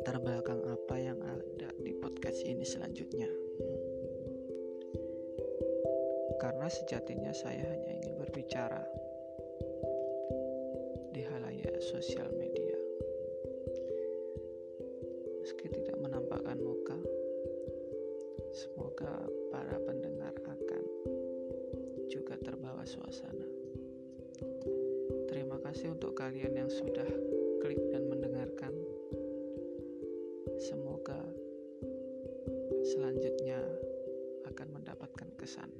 latar belakang apa yang ada di podcast ini selanjutnya. Karena sejatinya saya hanya ingin berbicara di halayak sosial media. Meski tidak menampakkan muka, semoga para pendengar akan juga terbawa suasana. Terima kasih untuk kalian yang sudah Semoga selanjutnya akan mendapatkan kesan.